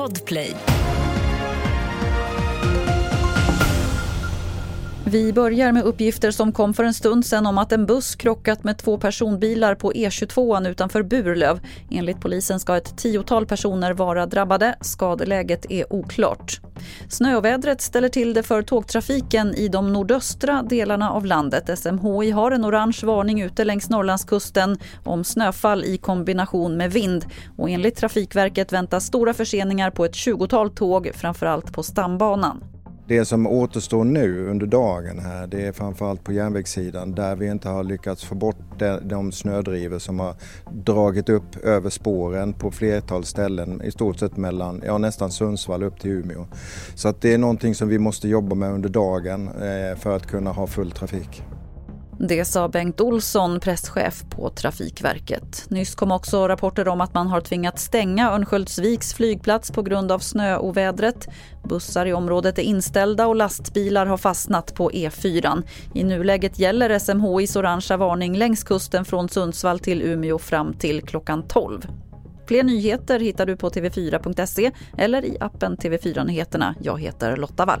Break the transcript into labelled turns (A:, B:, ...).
A: Podplay.
B: Vi börjar med uppgifter som kom för en stund sedan om att en buss krockat med två personbilar på E22 utanför Burlöv. Enligt polisen ska ett tiotal personer vara drabbade. Skadeläget är oklart. Snövädret ställer till det för tågtrafiken i de nordöstra delarna av landet. SMHI har en orange varning ute längs Norrlandskusten om snöfall i kombination med vind. Och enligt Trafikverket väntas stora förseningar på ett 20-tal tåg, framförallt på stambanan.
C: Det som återstår nu under dagen här det är framförallt på järnvägssidan där vi inte har lyckats få bort de snödrivor som har dragit upp över spåren på flertal ställen i stort sett mellan, ja nästan Sundsvall upp till Umeå. Så att det är någonting som vi måste jobba med under dagen eh, för att kunna ha full trafik.
B: Det sa Bengt Olsson, presschef på Trafikverket. Nyss kom också rapporter om att man har tvingats stänga Örnsköldsviks flygplats på grund av snöovädret. Bussar i området är inställda och lastbilar har fastnat på E4. I nuläget gäller SMHIs orangea varning längs kusten från Sundsvall till Umeå fram till klockan 12. Fler nyheter hittar du på tv4.se eller i appen TV4 Nyheterna. Jag heter Lotta Wall.